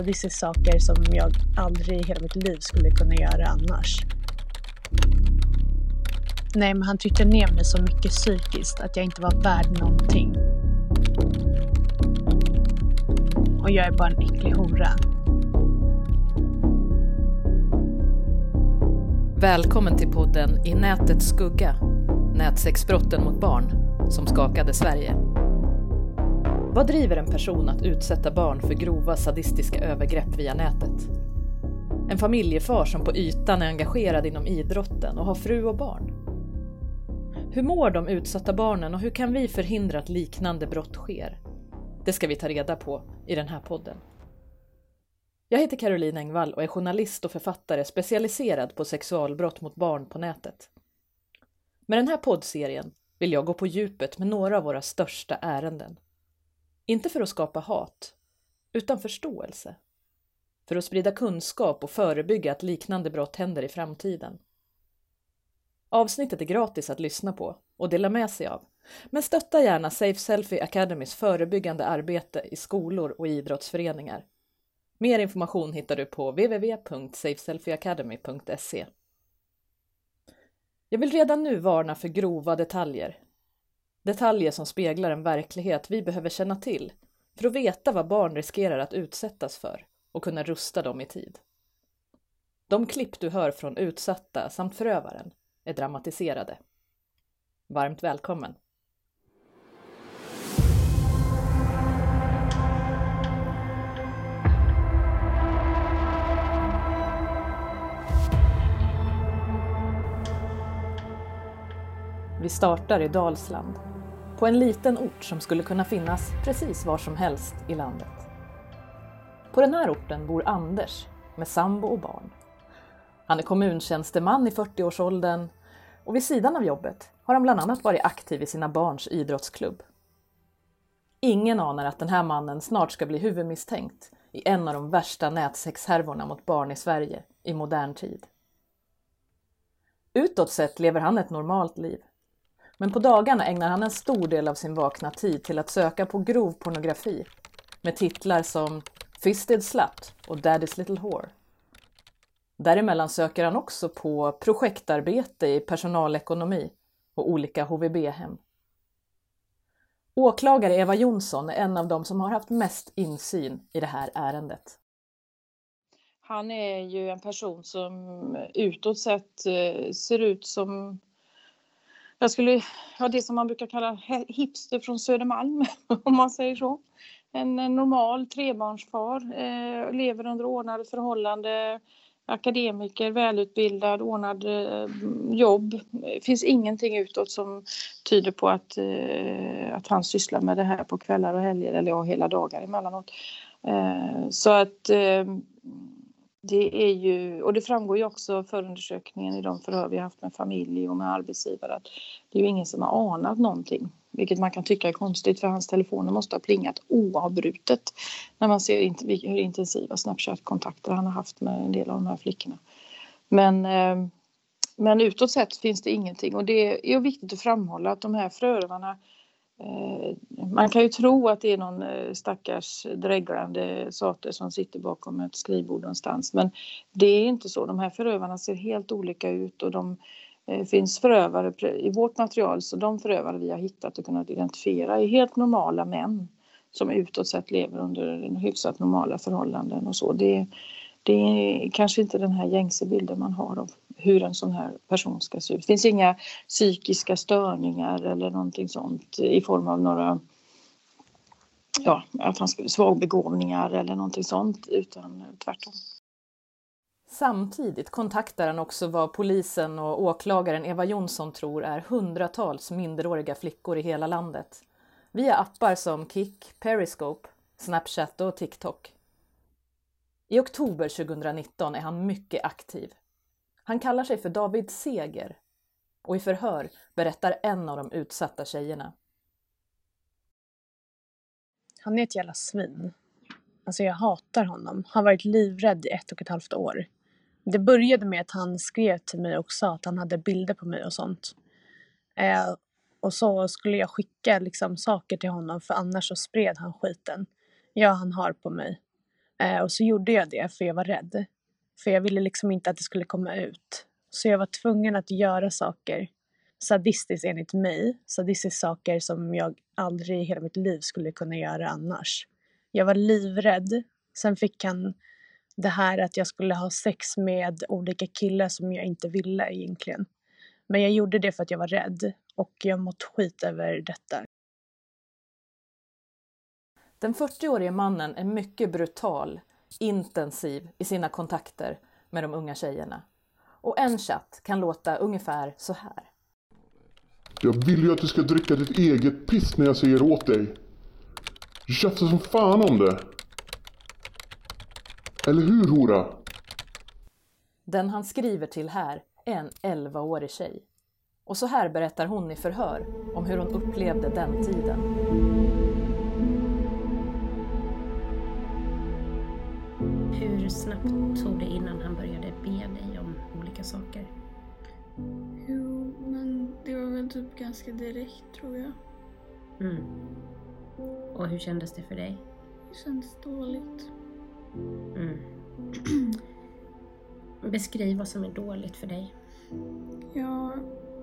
Alltså, sadistiskt saker som jag aldrig i hela mitt liv skulle kunna göra annars. Nej, men han tryckte ner mig så mycket psykiskt att jag inte var värd någonting. Och jag är bara en äcklig hora. Välkommen till podden I nätets skugga, nätsexbrotten mot barn som skakade Sverige. Vad driver en person att utsätta barn för grova sadistiska övergrepp via nätet? En familjefar som på ytan är engagerad inom idrotten och har fru och barn. Hur mår de utsatta barnen och hur kan vi förhindra att liknande brott sker? Det ska vi ta reda på i den här podden. Jag heter Caroline Engvall och är journalist och författare specialiserad på sexualbrott mot barn på nätet. Med den här poddserien vill jag gå på djupet med några av våra största ärenden. Inte för att skapa hat, utan förståelse. För att sprida kunskap och förebygga att liknande brott händer i framtiden. Avsnittet är gratis att lyssna på och dela med sig av. Men stötta gärna Safe Selfie Academys förebyggande arbete i skolor och idrottsföreningar. Mer information hittar du på www.safeselfieacademy.se. Jag vill redan nu varna för grova detaljer. Detaljer som speglar en verklighet vi behöver känna till för att veta vad barn riskerar att utsättas för och kunna rusta dem i tid. De klipp du hör från utsatta samt förövaren är dramatiserade. Varmt välkommen! Vi startar i Dalsland, på en liten ort som skulle kunna finnas precis var som helst i landet. På den här orten bor Anders med sambo och barn. Han är kommuntjänsteman i 40-årsåldern och vid sidan av jobbet har han bland annat varit aktiv i sina barns idrottsklubb. Ingen anar att den här mannen snart ska bli huvudmisstänkt i en av de värsta nätsexhärvorna mot barn i Sverige i modern tid. Utåt sett lever han ett normalt liv. Men på dagarna ägnar han en stor del av sin vakna tid till att söka på grov pornografi med titlar som Fisted Slut och Daddy's Little Whore. Däremellan söker han också på projektarbete i personalekonomi och olika HVB-hem. Åklagare Eva Jonsson är en av dem som har haft mest insyn i det här ärendet. Han är ju en person som utåt sett eh, ser ut som jag skulle, ja, det som man brukar kalla hipster från Södermalm, om man säger så. En normal trebarnsfar, eh, lever under ordnade förhållanden, akademiker, välutbildad, ordnad eh, jobb. Det finns ingenting utåt som tyder på att, eh, att han sysslar med det här på kvällar och helger eller ja, hela dagar emellanåt. Eh, så att eh, det är ju, och det framgår ju också förundersökningen i de förhör vi haft med familj och med arbetsgivare att det är ju ingen som har anat någonting. Vilket man kan tycka är konstigt för hans telefoner måste ha plingat oavbrutet när man ser hur intensiva Snapchat-kontakter han har haft med en del av de här flickorna. Men, eh, men utåt sett finns det ingenting och det är viktigt att framhålla att de här förövarna Eh, man kan ju tro att det är någon eh, stackars dreglande sate som sitter bakom ett skrivbord någonstans men det är inte så. De här förövarna ser helt olika ut och de eh, finns förövare i vårt material så de förövare vi har hittat och kunnat identifiera är helt normala män som utåt sett lever under hyfsat normala förhållanden och så. Det, det är kanske inte den här gängse bilden man har av hur en sån här person ska se ut. Det finns inga psykiska störningar eller någonting sånt i form av några ja, att han ska svagbegåvningar eller någonting sånt utan tvärtom. Samtidigt kontaktar han också vad polisen och åklagaren Eva Jonsson tror är hundratals minderåriga flickor i hela landet via appar som Kik, Periscope, Snapchat och TikTok. I oktober 2019 är han mycket aktiv. Han kallar sig för David Seger och i förhör berättar en av de utsatta tjejerna. Han är ett jävla svin. Alltså jag hatar honom. Han Har varit livrädd i ett och ett halvt år. Det började med att han skrev till mig och sa att han hade bilder på mig och sånt. Eh, och så skulle jag skicka liksom saker till honom för annars så spred han skiten. Ja, han har på mig. Eh, och så gjorde jag det för jag var rädd. För jag ville liksom inte att det skulle komma ut. Så jag var tvungen att göra saker sadistiskt enligt mig. Sadistiskt saker som jag aldrig i hela mitt liv skulle kunna göra annars. Jag var livrädd. Sen fick han det här att jag skulle ha sex med olika killar som jag inte ville egentligen. Men jag gjorde det för att jag var rädd och jag mått skit över detta. Den 40-årige mannen är mycket brutal, intensiv i sina kontakter med de unga tjejerna. Och en chatt kan låta ungefär så här. Jag vill ju att du ska dricka ditt eget piss när jag säger åt dig. Du tjafsar som fan om det. Eller hur hora? Den han skriver till här är en 11-årig tjej. Och så här berättar hon i förhör om hur hon upplevde den tiden. Hur snabbt tog det innan han började be dig om olika saker? Jo, men det var väl typ ganska direkt tror jag. Mm. Och hur kändes det för dig? Det kändes dåligt. Mm. Beskriv vad som är dåligt för dig. Ja,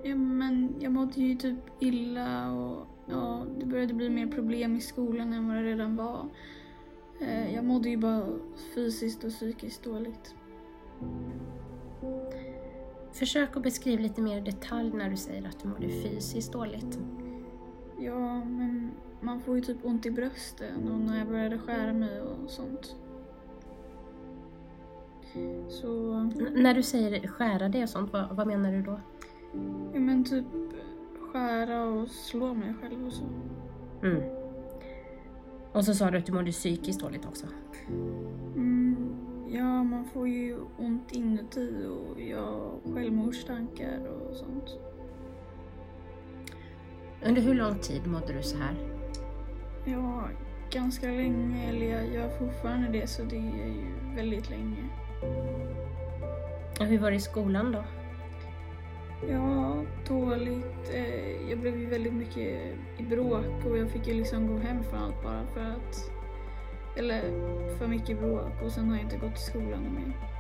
ja, men jag mådde ju typ illa och ja, det började bli mer problem i skolan än vad det redan var. Eh, Jag mådde ju bara fysiskt och psykiskt dåligt. Försök att beskriva lite mer i detalj när du säger att du mådde fysiskt dåligt. Ja, men man får ju typ ont i brösten och när jag började skära mig och sånt. Så, N- när du säger skära dig och sånt, vad, vad menar du då? ja men typ skära och slå mig själv och så. Mm. Och så sa du att du mådde psykiskt dåligt också. Mm, ja, man får ju ont inuti och jag självmordstankar och sånt. Under hur lång tid mådde du så här? Ja, ganska länge, eller jag gör fortfarande det så det är ju väldigt länge. Och hur var det i skolan då? Ja, dåligt. Eh, Jag blev ju väldigt mycket i bråk och jag fick ju liksom gå hem från allt bara för att... Eller för mycket bråk och sen har jag inte gått till skolan mer.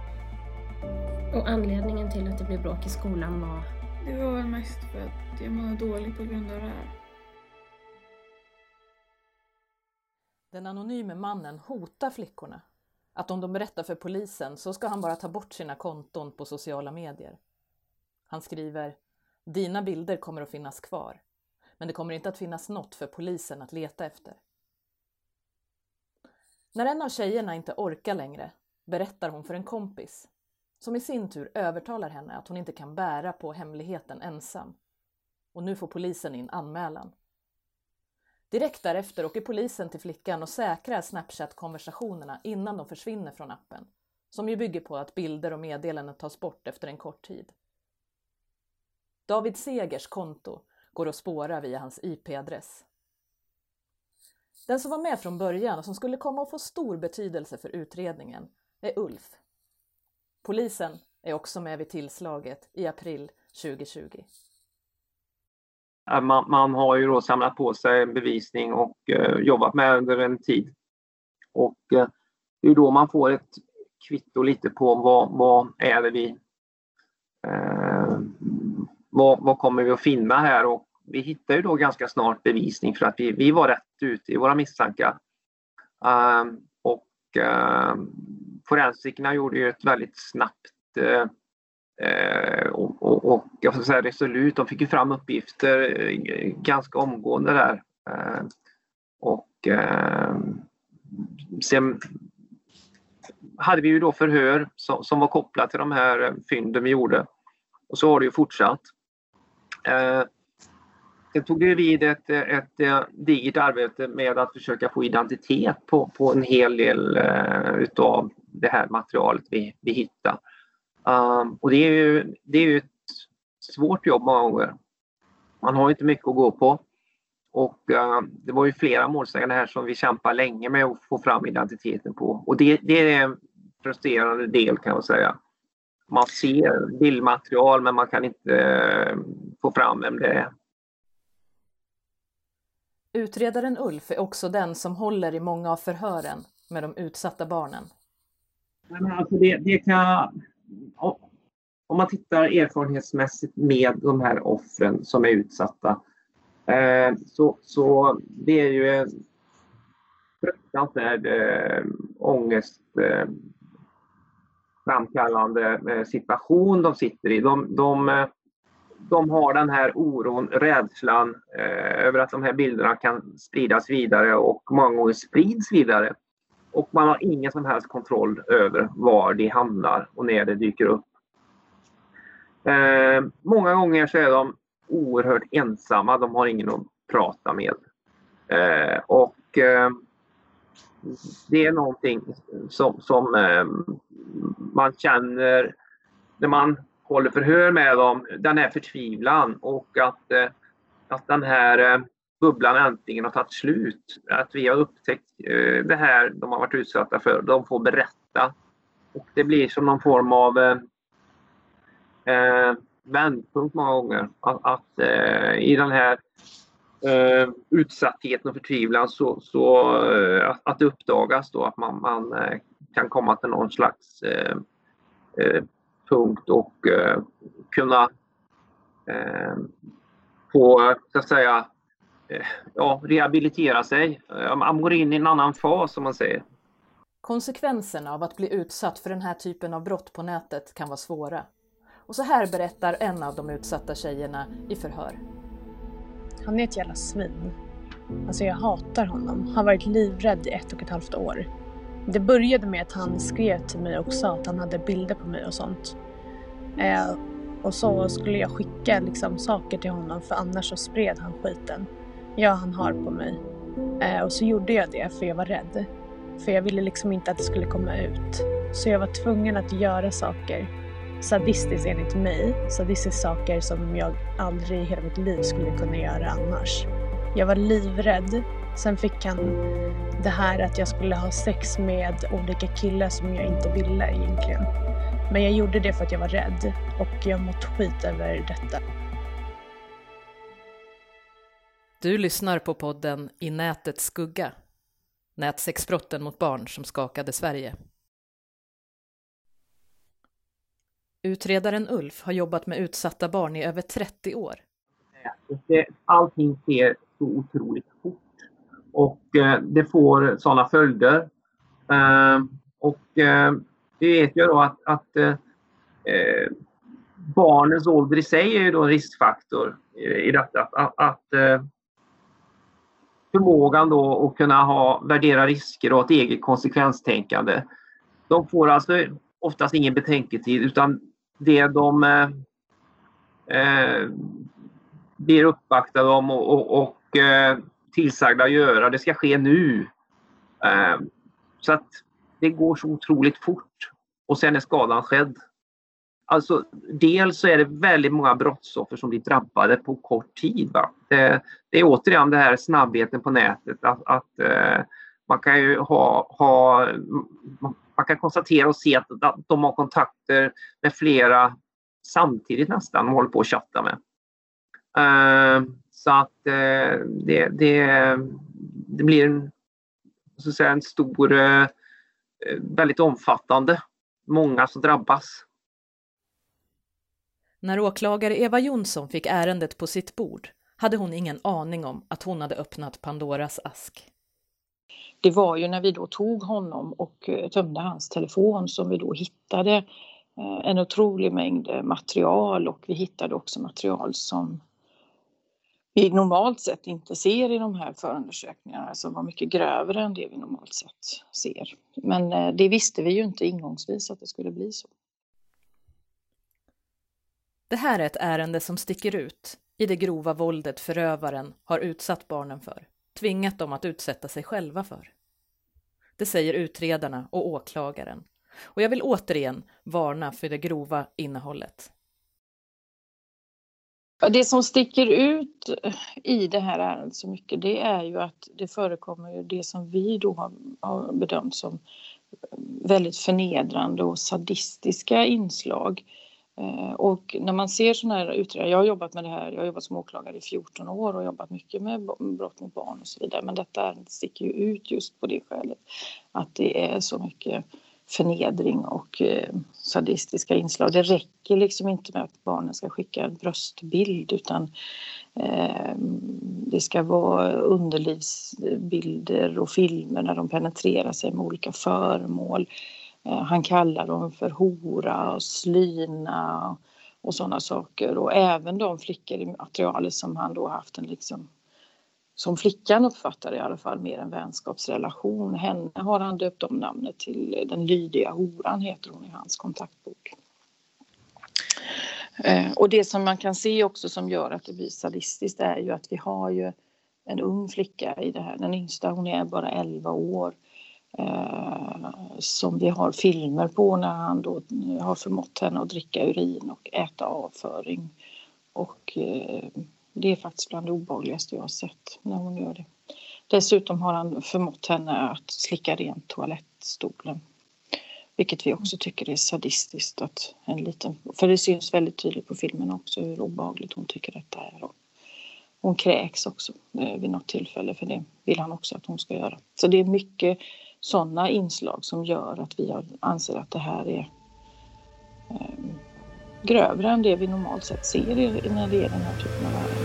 Och anledningen till att det blev bråk i skolan var... Det var väl mest för att jag mådde dåligt på grund av det här. Den anonyme mannen hotar flickorna. Att om de berättar för polisen så ska han bara ta bort sina konton på sociala medier. Han skriver Dina bilder kommer att finnas kvar, men det kommer inte att finnas något för polisen att leta efter. När en av tjejerna inte orkar längre berättar hon för en kompis som i sin tur övertalar henne att hon inte kan bära på hemligheten ensam. Och nu får polisen in anmälan. Direkt därefter åker polisen till flickan och säkrar Snapchat-konversationerna innan de försvinner från appen, som ju bygger på att bilder och meddelanden tas bort efter en kort tid. David Segers konto går att spåra via hans IP-adress. Den som var med från början och som skulle komma att få stor betydelse för utredningen är Ulf. Polisen är också med vid tillslaget i april 2020. Man, man har ju då samlat på sig bevisning och eh, jobbat med under en tid. Och eh, det är då man får ett kvitto lite på vad, vad är det vi... Eh, vad, vad kommer vi att finna här? Och vi hittar ju då ganska snart bevisning för att vi, vi var rätt ute i våra misstankar. Eh, och eh, forensikerna gjorde ju ett väldigt snabbt uh, och, och, och jag ska säga resolut, de fick ju fram uppgifter eh, ganska omgående där. Ehm, och ehm, sen hade vi ju då förhör som, som var kopplat till de här fynden vi gjorde. Och så har det ju fortsatt. Eh, sen tog det vid ett, ett, ett digert arbete med att försöka få identitet på, på en hel del eh, utav det här materialet vi, vi hittade. Um, och det är, ju, det är ju ett svårt jobb många gånger. Man har inte mycket att gå på. Och uh, det var ju flera målsägande här som vi kämpade länge med att få fram identiteten på. Och det, det är en frustrerande del kan man säga. Man ser bildmaterial men man kan inte uh, få fram vem det är. Utredaren Ulf är också den som håller i många av förhören med de utsatta barnen. Men alltså det, det kan, om man tittar erfarenhetsmässigt med de här offren som är utsatta eh, så, så det är ju en fruktansvärd eh, ångest eh, framkallande eh, situation de sitter i. De, de, eh, de har den här oron, rädslan eh, över att de här bilderna kan spridas vidare och många gånger sprids vidare. Och man har ingen som helst kontroll över var de hamnar och när det dyker upp. Eh, många gånger så är de oerhört ensamma, de har ingen att prata med. Eh, och eh, det är någonting som, som eh, man känner när man håller förhör med dem, den här förtvivlan och att, eh, att den här eh, bubblan äntligen har tagit slut. Att vi har upptäckt eh, det här de har varit utsatta för. De får berätta. Och det blir som någon form av eh, eh, vändpunkt många gånger. Att, att eh, i den här eh, utsattheten och förtvivlan så, så eh, att, att det uppdagas då att man, man eh, kan komma till någon slags eh, eh, punkt och eh, kunna eh, få, så att säga, eh, ja, rehabilitera sig. Man går in i en annan fas som man säger. Konsekvenserna av att bli utsatt för den här typen av brott på nätet kan vara svåra. Och så här berättar en av de utsatta tjejerna i förhör. Han är ett jävla svin. Alltså jag hatar honom. Har varit livrädd i ett och ett halvt år. Det började med att han skrev till mig och sa att han hade bilder på mig och sånt. Eh, och så skulle jag skicka liksom saker till honom för annars så spred han skiten. Ja, han har på mig. Eh, och så gjorde jag det för jag var rädd. För jag ville liksom inte att det skulle komma ut. Så jag var tvungen att göra saker sadistiskt enligt mig. Sadistiska saker som jag aldrig i hela mitt liv skulle kunna göra annars. Jag var livrädd. Sen fick han det här att jag skulle ha sex med olika killar som jag inte ville egentligen. Men jag gjorde det för att jag var rädd och jag mått skit över detta. Du lyssnar på podden I nätets skugga. Nätsexbrotten mot barn som skakade Sverige. Utredaren Ulf har jobbat med utsatta barn i över 30 år. allting sker så otroligt fort och eh, det får sådana följder. Eh, och eh, vi vet ju då att, att barnens ålder i sig är ju då en riskfaktor i detta. Att, att, att förmågan då att kunna ha, värdera risker och ett eget konsekvenstänkande. De får alltså oftast ingen betänketid utan det de eh, eh, blir uppvaktade om och, och, och eh, tillsagda att göra, det ska ske nu. Eh, så att det går så otroligt fort och sen är skadan skedd. Alltså, dels så är det väldigt många brottsoffer som blir drabbade på kort tid. Va? Det, det är återigen det här snabbheten på nätet. Att, att eh, man kan ju ha, ha man kan konstatera och se att de har kontakter med flera samtidigt nästan de håller på att chatta med. Ehm, så att eh, det, det, det, blir en, så att säga, en stor, eh, väldigt omfattande, många som drabbas. När åklagare Eva Jonsson fick ärendet på sitt bord hade hon ingen aning om att hon hade öppnat Pandoras ask det var ju när vi då tog honom och eh, tömde hans telefon som vi då hittade eh, en otrolig mängd eh, material och vi hittade också material som vi normalt sett inte ser i de här förundersökningarna som var mycket grövre än det vi normalt sett ser. Men det visste vi ju inte ingångsvis att det skulle bli så. Det här är ett ärende som sticker ut i det grova våldet förövaren har utsatt barnen för tvingat dem att utsätta sig själva för. Det säger utredarna och åklagaren. Och jag vill återigen varna för det grova innehållet. Det som sticker ut eh, i det här ärendet så mycket det är ju att det förekommer det som vi då har, bedömt som eh, väldigt förnedrande och sadistiska inslag Eh, Eh, och när man ser sådana här utredningar, jag har jobbat med det här, jag har jobbat som åklagare i 14 år och jobbat mycket med brott mot barn och så vidare, men detta sticker ju ut just på det skälet att det är så mycket förnedring och eh, sadistiska inslag. Det räcker liksom inte med att barnen ska skicka en bröstbild utan eh, det ska vara underlivsbilder och filmer när de penetrerar sig med olika föremål. Eh, han kallar dem för hora och slyna och sådana saker och även de flickor i materialet som han då haft en liksom som flickan uppfattar i alla fall mer en vänskapsrelation. Henne har han döpt om namnet till den lydiga horan heter hon i hans kontaktbok. Eh, och det som man kan se också som gör att det blir sadistiskt är ju att vi har ju en ung flicka i det här. Den yngsta hon är bara 11 år. Eh, som vi har filmer på när han då eh, har förmått henne att dricka urin och äta avföring. Och eh, det är faktiskt bland det obehagligaste jag har sett när hon gör det. Dessutom har han förmått henne att slicka rent toalettstolen. Vilket vi också tycker är sadistiskt. Att en liten, för det syns väldigt tydligt på filmen också hur obehagligt hon tycker detta är. Hon kräks också eh, vid något tillfälle för det vill han också att hon ska göra. Så det är mycket sådana inslag som gör att vi anser att det här är eh, grövre än det vi normalt sett ser när det är den här typen av ärenden.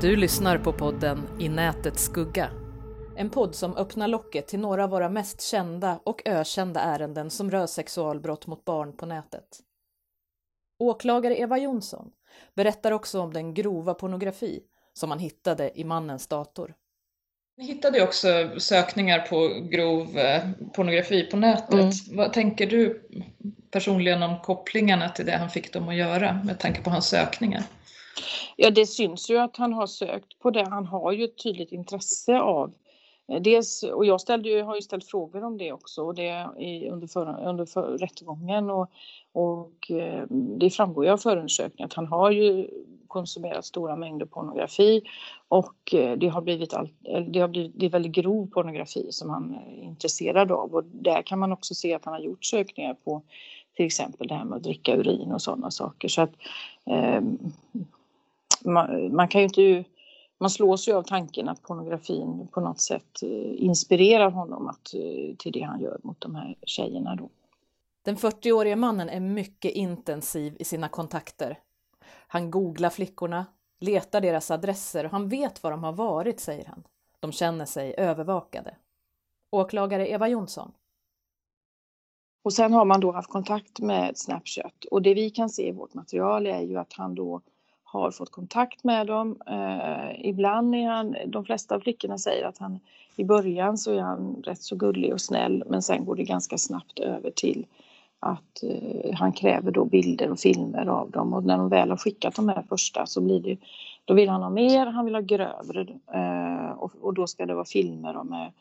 Du lyssnar på podden I nätets skugga en podd som öppnar locket till några av våra mest kända och ökända ärenden som rör sexualbrott mot barn på nätet. Åklagare Eva Jonsson berättar också om den grova pornografi som man hittade i mannens dator. Ni hittade också sökningar på grov eh, pornografi på nätet. Mm. Vad tänker du personligen om kopplingarna till det han fick dem att göra med tanke på hans sökningar? Ja, det syns ju att han har sökt på det. Han har ju ett tydligt intresse av eh, dels, och jag ställde har ju ställt frågor om det också och det i, under, för, under för, rättegången och, och eh, det framgår ju av förundersökningen att han har ju konsumerat stora mängder pornografi och eh, det har blivit, all, det har blivit det är väldigt grov pornografi som han är intresserad av och där kan man också se att han har gjort sökningar på till exempel det här med att dricka urin och sådana saker så att eh, man, man, kan ju inte man slås ju av tanken att pornografin på något sätt eh, inspirerar honom att, eh, till det han gör mot de här tjejerna. Då. Den 40-årige mannen är mycket intensiv i sina kontakter. Han googlar flickorna, letar deras adresser och han vet var de har varit, säger han. De känner sig övervakade. Åklagare Eva Jonsson. Och sen har man då haft kontakt med Snapchat och det vi kan se i vårt material är ju att han då har fått kontakt med dem. Eh, ibland är han, de flesta av flickorna säger att han i början så är han rätt så gullig och snäll men sen går det ganska snabbt över till att eh, han kräver då bilder och filmer av dem och när de väl har skickat de här första så blir det då vill han ha mer, han vill ha grövre eh, och, och, då ska det vara filmer med eh,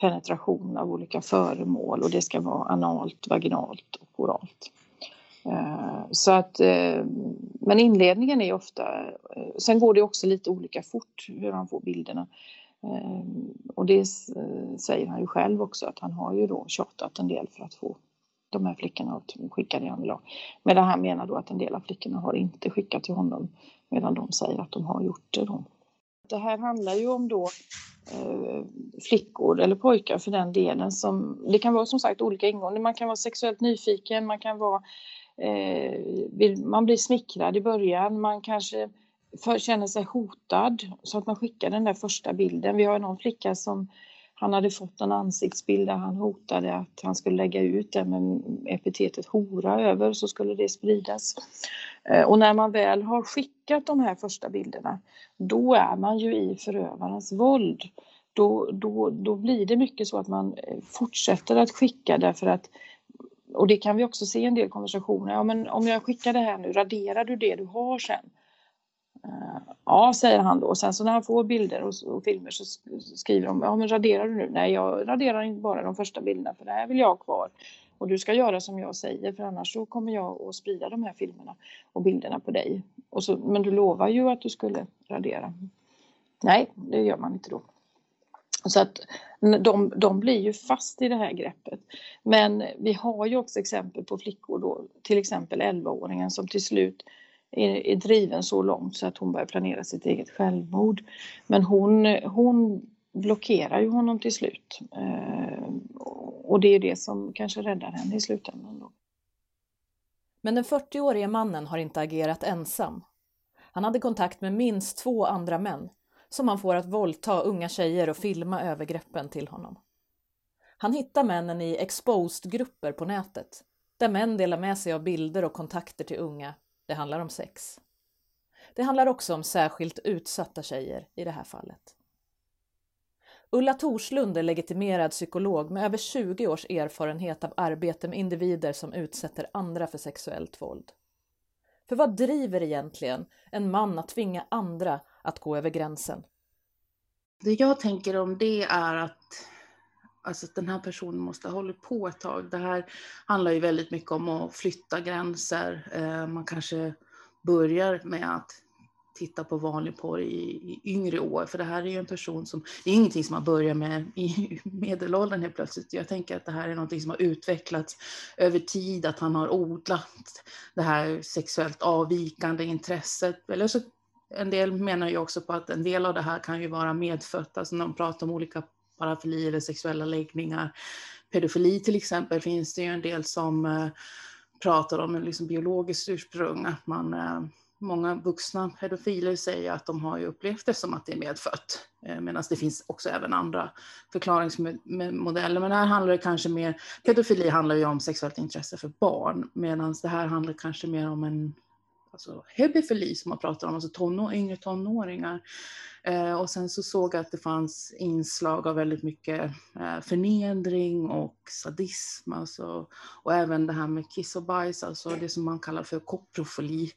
penetration av olika föremål och det ska vara analt, vaginalt och oralt. Eh, så att, eh, men inledningen är ofta, eh, sen går det också lite olika fort hur han får bilderna. Och det säger han ju själv också att han har ju då tjatat en del för att få de här flickorna att skicka det han vill ha. Medan han menar då att en del av flickorna har inte skickat till honom medan de säger att de har gjort det då. Det här handlar ju om då eh, flickor eller pojkar för den delen som, det kan vara som sagt olika ingångar, man kan vara sexuellt nyfiken, man kan vara eh, man blir smickrad i början, man kanske för, känner sig hotad så att man skickar den där första bilden. Vi har någon flicka som han hade fått en ansiktsbild där han hotade att han skulle lägga ut den med epitetet hora över så skulle det spridas. Eh, och när man väl har skickat de här första bilderna då är man ju i förövarens våld. Då, då, då blir det mycket så att man eh, fortsätter att skicka därför att och det kan vi också se i en del konversationer. Ja, men om jag skickar det här nu, raderar du det du har sen? Eh, ja, säger han då. Och sen så när han får bilder och, och filmer så skriver de, ja men raderar du nu? Nej, jag raderar inte bara de första bilderna för det här vill jag ha kvar. Och du ska göra som jag säger för annars så kommer jag att sprida de här filmerna och bilderna på dig. Och så, men du lovar ju att du skulle radera. Nej, det gör man inte då. Så att de, de blir ju fast i det här greppet. Men vi har ju också exempel på flickor då, till exempel 11-åringen som till slut är, är driven så långt så att hon börjar planera sitt eget självmord. Men hon, hon blockerar ju honom till slut. Eh, och det är det som kanske räddar henne i slutändan. Då. Men den 40-årige mannen har inte agerat ensam. Han hade kontakt med minst två andra män som han får att våldta unga tjejer och filma övergreppen till honom. Han hittar männen i exposed-grupper på nätet där män delar med sig av bilder och kontakter till unga. Det handlar om sex. Det handlar också om särskilt utsatta tjejer i det här fallet. Ulla Torslund är legitimerad psykolog med över 20 års erfarenhet av arbete med individer som utsätter andra för sexuellt våld. För vad driver egentligen en man att tvinga andra att gå över gränsen? Det jag tänker om det är att alltså den här personen måste ha hållit på ett tag. Det här handlar ju väldigt mycket om att flytta gränser. Eh, man kanske börjar med att titta på vanlig porr i, i, yngre år. För det här är ju en person som, det är ingenting som man börjar med i medelåldern helt plötsligt. Jag tänker att det här är någonting som har utvecklats över tid, att han har odlat det här sexuellt avvikande intresset. Eller så, en del menar ju också på att en del av det här kan ju vara medfött, alltså när de pratar om olika parafili eller sexuella läggningar. Pedofili till exempel finns det ju en del som eh, pratar om en liksom biologiskt ursprung, att man eh, Många vuxna pedofiler säger att de har ju upplevt det som att det är medfött, eh, medan det finns också även andra förklaringsmodeller. Men här handlar det kanske mer, pedofili handlar ju om sexuellt intresse för barn, medan det här handlar kanske mer om en alltså hebefili som man pratar om, alltså tonår, yngre tonåringar. Eh, och sen så såg jag att det fanns inslag av väldigt mycket eh, förnedring och sadism, alltså, och även det här med kiss och bajs, alltså det som man kallar för koprofili,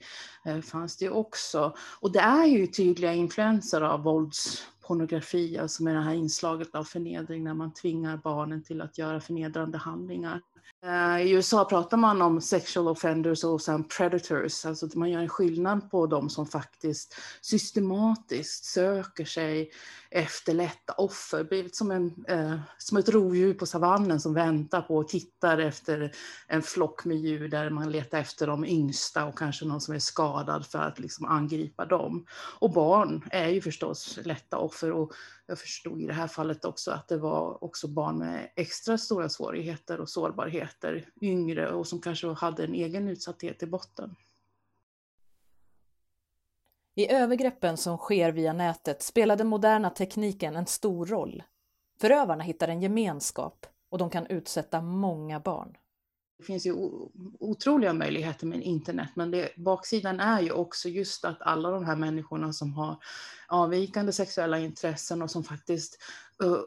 eh, fanns det också. Och det är ju tydliga influenser av våldspornografi, alltså med det här inslaget av förnedring när man tvingar barnen till att göra förnedrande handlingar. Eh, I USA pratar man om sexual offenders och sen predators, alltså man gör en skillnad på de som faktiskt systematiskt söker sig efter lätta offer, blivit som, en, eh, som ett rovdjur på savannen som väntar på och tittar efter en flock med djur där man letar efter de yngsta och kanske någon som är skadad för att liksom angripa dem. Och barn är ju förstås lätta offer och jag förstod i det här fallet också att det var också barn med extra stora svårigheter och sårbarhet sårbarheter, yngre och som kanske hade en egen utsatthet i botten. I övergreppen som sker via nätet spelar den moderna tekniken en stor roll. Förövarna hittar en gemenskap och de kan utsätta många barn. Det finns ju otroliga möjligheter med internet, men det, baksidan är ju också just att alla de här människorna som har avvikande sexuella intressen och som faktiskt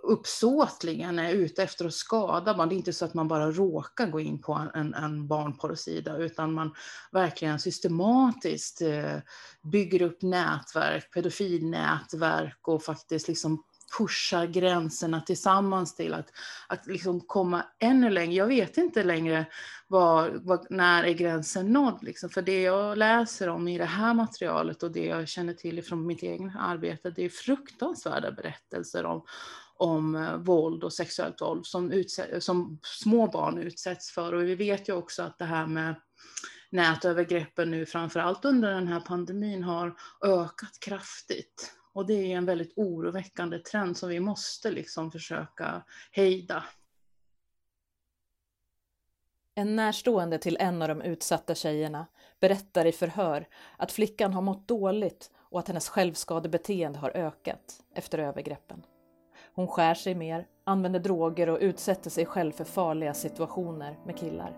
uppsåtligen är ute efter att skada barn. Det är inte så att man bara råkar gå in på en, en barnporrsida, utan man verkligen systematiskt eh, bygger upp nätverk, pedofilnätverk och faktiskt liksom pushar gränserna tillsammans till att, att liksom komma ännu längre. Jag vet inte längre var, var, när är gränsen nådd. Liksom. För det jag läser om i det här materialet och det jag känner till från mitt eget arbete, det är fruktansvärda berättelser om, om eh, våld och sexuellt våld som, som små barn utsätts för. Och vi vet ju också att det här med nätövergreppen nu, framförallt under den här pandemin, har ökat kraftigt. Och det är en väldigt oroväckande trend som vi måste liksom försöka hejda. En närstående till en av de utsatta tjejerna berättar i förhör att flickan har mått dåligt och att hennes självskadebeteende har ökat efter övergreppen. Hon skär sig mer, använder droger och utsätter sig själv för farliga situationer med killar.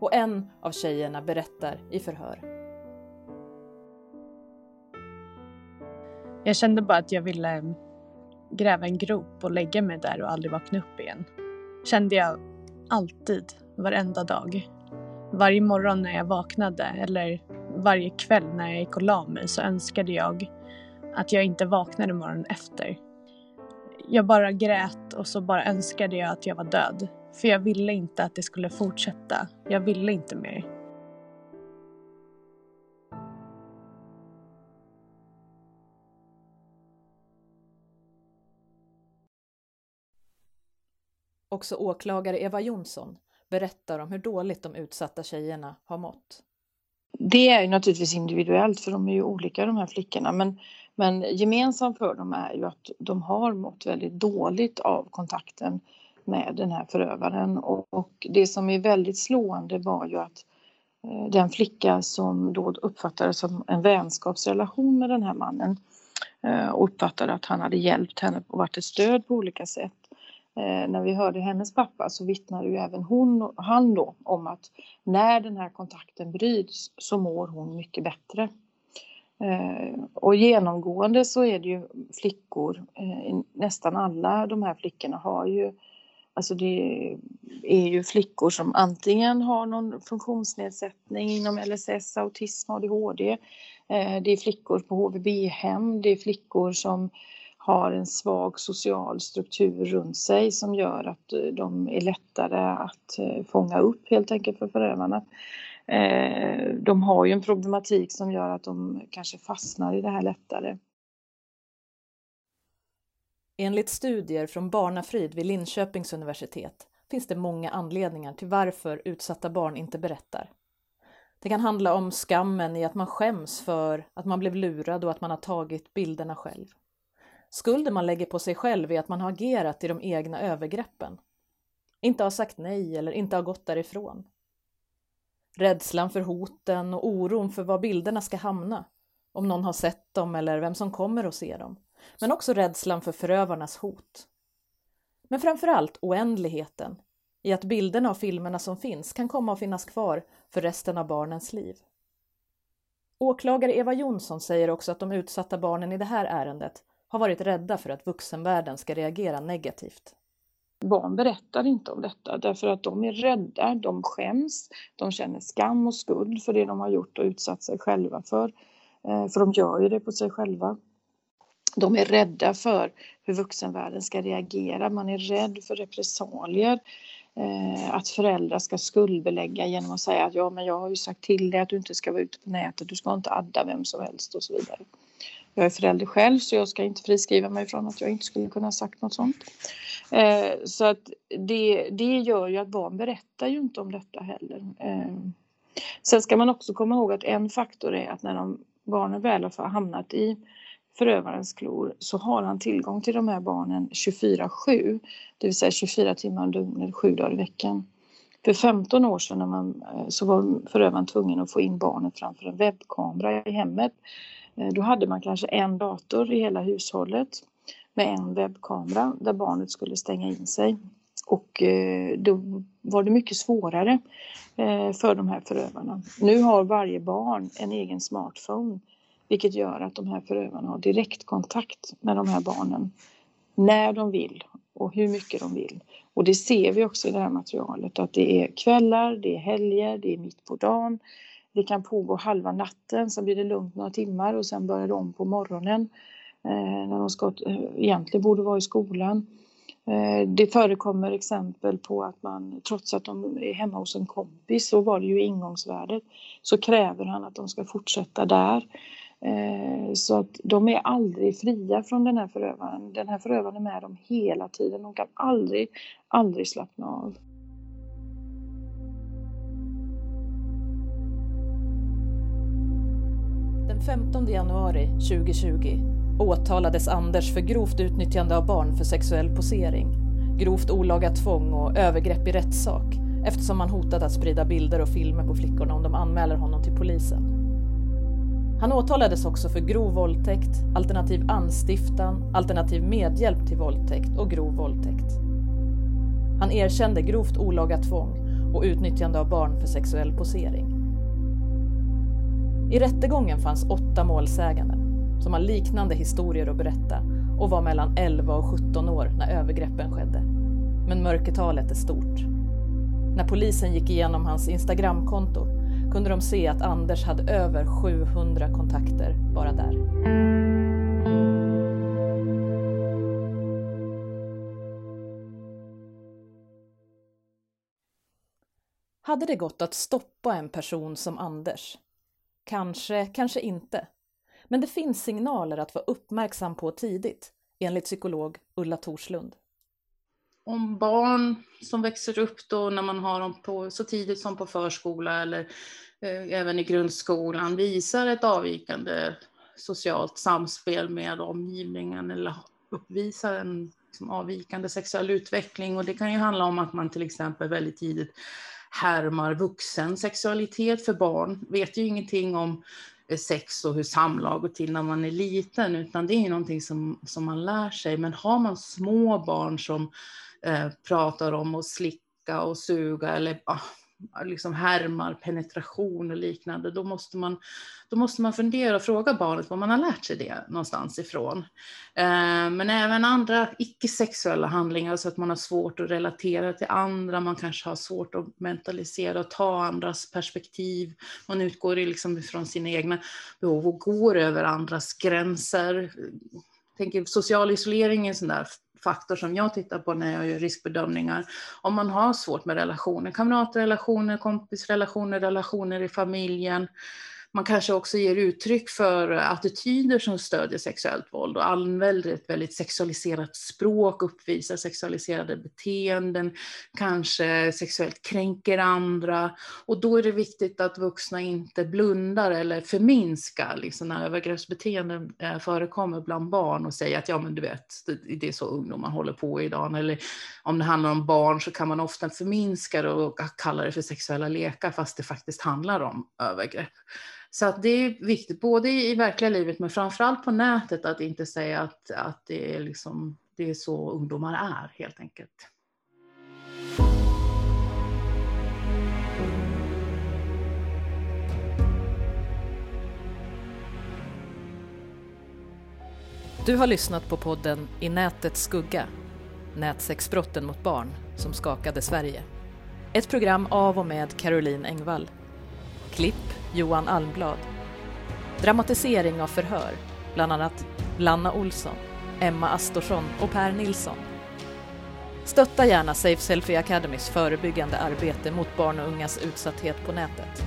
Och en av tjejerna berättar i förhör Jag kände bara att jag ville mm, gräva en grop och lägga mig där och aldrig vakna upp igen. Kände jag alltid, varenda dag. Varje morgon när jag vaknade eller varje kväll när jag gick och la mig så önskade jag att jag inte vaknade morgonen efter. Jag bara grät och så bara önskade jag att jag var död. För jag ville inte att det skulle fortsätta. Jag ville inte mer. Också åklagare Eva Jonsson berättar om hur dåligt de utsatta tjejerna har mått. Det är ju naturligtvis individuellt för de är ju olika de här flickorna. Men, men gemensamt för dem är ju att de har mått väldigt dåligt av kontakten med den här förövaren. Och, och det som är väldigt slående var ju att eh, den flicka som då uppfattades som en vänskapsrelation med den här mannen och uppfattade att han hade hjälpt henne och varit ett stöd på olika sätt. Eh, när vi hörde hennes pappa så vittnade ju även hon, han då om att när den här kontakten bryts så mår hon mycket bättre. Eh, och genomgående så är det ju flickor, eh, nästan alla de här flickorna har ju Alltså det är ju flickor som antingen har någon funktionsnedsättning inom LSS, autism, ADHD. Det är flickor på HVB-hem, det är flickor som har en svag social struktur runt sig som gör att eh, de är lättare att eh, fånga upp helt enkelt för förövarna. Eh, de har ju en problematik som gör att de kanske fastnar i det här lättare. Enligt studier från Barnafrid vid Linköpings universitet finns det många anledningar till varför utsatta barn inte berättar. Det kan handla om skammen i att man skäms för att man blev lurad och att man har tagit bilderna själv. Skulden man lägger på sig själv är att man har agerat i de egna övergreppen. Inte har sagt nej eller inte har gått därifrån. Rädslan för hoten och oron för var bilderna ska hamna, om någon har sett dem eller vem som kommer att se dem. Men också rädslan för förövarnas hot. Men framförallt oändligheten i att bilderna och filmerna som finns kan komma att finnas kvar för resten av barnens liv. Åklagare Eva Jonsson säger också att de utsatta barnen i det här ärendet har varit rädda för att vuxenvärlden ska reagera negativt. Barn berättar inte om detta därför att de är rädda, de skäms, de känner skam och skuld för det de har gjort och utsatt sig själva för. Eh, för de gör ju det på sig själva. De är rädda för hur vuxenvärlden ska reagera, man är rädd för repressalier. Eh, att föräldrar ska skuldbelägga genom att säga att ja men jag har ju sagt till dig att du inte ska vara ute på nätet, du ska inte adda vem som helst och så vidare. Jag är förälder själv så jag ska inte friskriva mig från att jag inte skulle kunna ha sagt något sånt. Eh, så att det, det gör ju att barn berättar ju inte om detta heller. Eh, sen ska man också komma ihåg att en faktor är att när de, barnen väl har hamnat i förövarens klor så har han tillgång till de här barnen 24-7, det vill säga 24 timmar om dygnet, sju dagar i veckan. För 15 år sedan när man, eh, så var förövaren tvungen att få in barnet framför en webbkamera i hemmet Eh, då hade man kanske en dator i hela hushållet med en webbkamera där barnet skulle stänga in sig. Och eh, då var det mycket svårare eh, för de här förövarna. Nu har varje barn en egen smartphone vilket gör att de här förövarna har direktkontakt med de här barnen när de vill och hur mycket de vill. Och det ser vi också i det här materialet att det är kvällar, det är helger, det är mitt på dagen, det kan pågå halva natten, sen blir det lugnt några timmar och sen börjar det om på morgonen eh, när de ska, eh, egentligen borde vara i skolan. Eh, det förekommer exempel på att man, trots att de är hemma hos en kompis, så var det ju ingångsvärdet, så kräver han att de ska fortsätta där. Eh, så att de är aldrig fria från den här förövaren. Den här förövaren är med dem hela tiden. De kan aldrig, aldrig slappna av. 15 januari 2020 åtalades Anders för grovt utnyttjande av barn för sexuell posering, grovt olaga tvång och övergrepp i rättssak eftersom han hotat att sprida bilder och filmer på flickorna om de anmäler honom till polisen. Han åtalades också för grov våldtäkt, alternativ anstiftan, alternativ medhjälp till våldtäkt och grov våldtäkt. Han erkände grovt olaga tvång och utnyttjande av barn för sexuell posering. I rättegången fanns åtta målsäganden som har liknande historier att berätta och var mellan 11 och 17 år när övergreppen skedde. Men mörkertalet är stort. När polisen gick igenom hans Instagramkonto kunde de se att Anders hade över 700 kontakter bara där. Hade det gått att stoppa en person som Anders? Kanske, kanske inte. Men det finns signaler att vara uppmärksam på tidigt, enligt psykolog Ulla Torslund. Om barn som växer upp då när man har dem på, så tidigt som på förskola eller eh, även i grundskolan visar ett avvikande socialt samspel med omgivningen eller uppvisar en liksom, avvikande sexuell utveckling. Och det kan ju handla om att man till exempel väldigt tidigt härmar vuxen sexualitet för barn vet ju ingenting om eh, sex och hur samlag går till när man är liten, utan det är ju någonting som, som man lär sig. Men har man små barn som eh, pratar om att slicka och suga eller ah, liksom härmar penetration och liknande, då måste, man, då måste man fundera och fråga barnet var man har lärt sig det någonstans ifrån. Eh, men även andra icke-sexuella handlingar, så att man har svårt att relatera till andra, man kanske har svårt att mentalisera och ta andras perspektiv. Man utgår liksom ifrån sina egna behov och går över andras gränser. Tänker social isolering är en sån där faktor som jag tittar på när jag gör riskbedömningar. Om man har svårt med relationer, kamratrelationer, kompisrelationer, relationer i familjen, man kanske också ger uttryck för attityder som stödjer sexuellt våld och använder ett väldigt sexualiserat språk, uppvisar sexualiserade beteenden, kanske sexuellt kränker andra. Och då är det viktigt att vuxna inte blundar eller förminskar liksom, när övergreppsbeteenden eh, förekommer bland barn och säger att ja men du vet, det är så ungdomar håller på idag. Eller om det handlar om barn så kan man ofta förminska det och kalla det för sexuella lekar fast det faktiskt handlar om övergrepp. Så att det är viktigt, både i verkliga livet men framförallt på nätet, att inte säga att, att det, är liksom, det är så ungdomar är helt enkelt. Du har lyssnat på podden I nätets skugga, nätsexbrotten mot barn som skakade Sverige. Ett program av och med Caroline Engvall. Klipp Johan Almblad. Dramatisering av förhör, bland annat Lanna Olsson, Emma Astorsson och Per Nilsson. Stötta gärna Safe Selfie Academys förebyggande arbete mot barn och ungas utsatthet på nätet.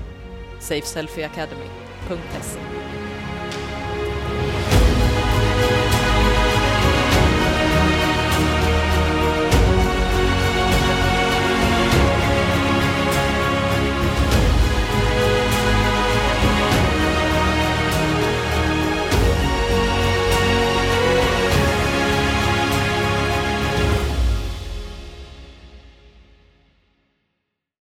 safeselfieacademy.se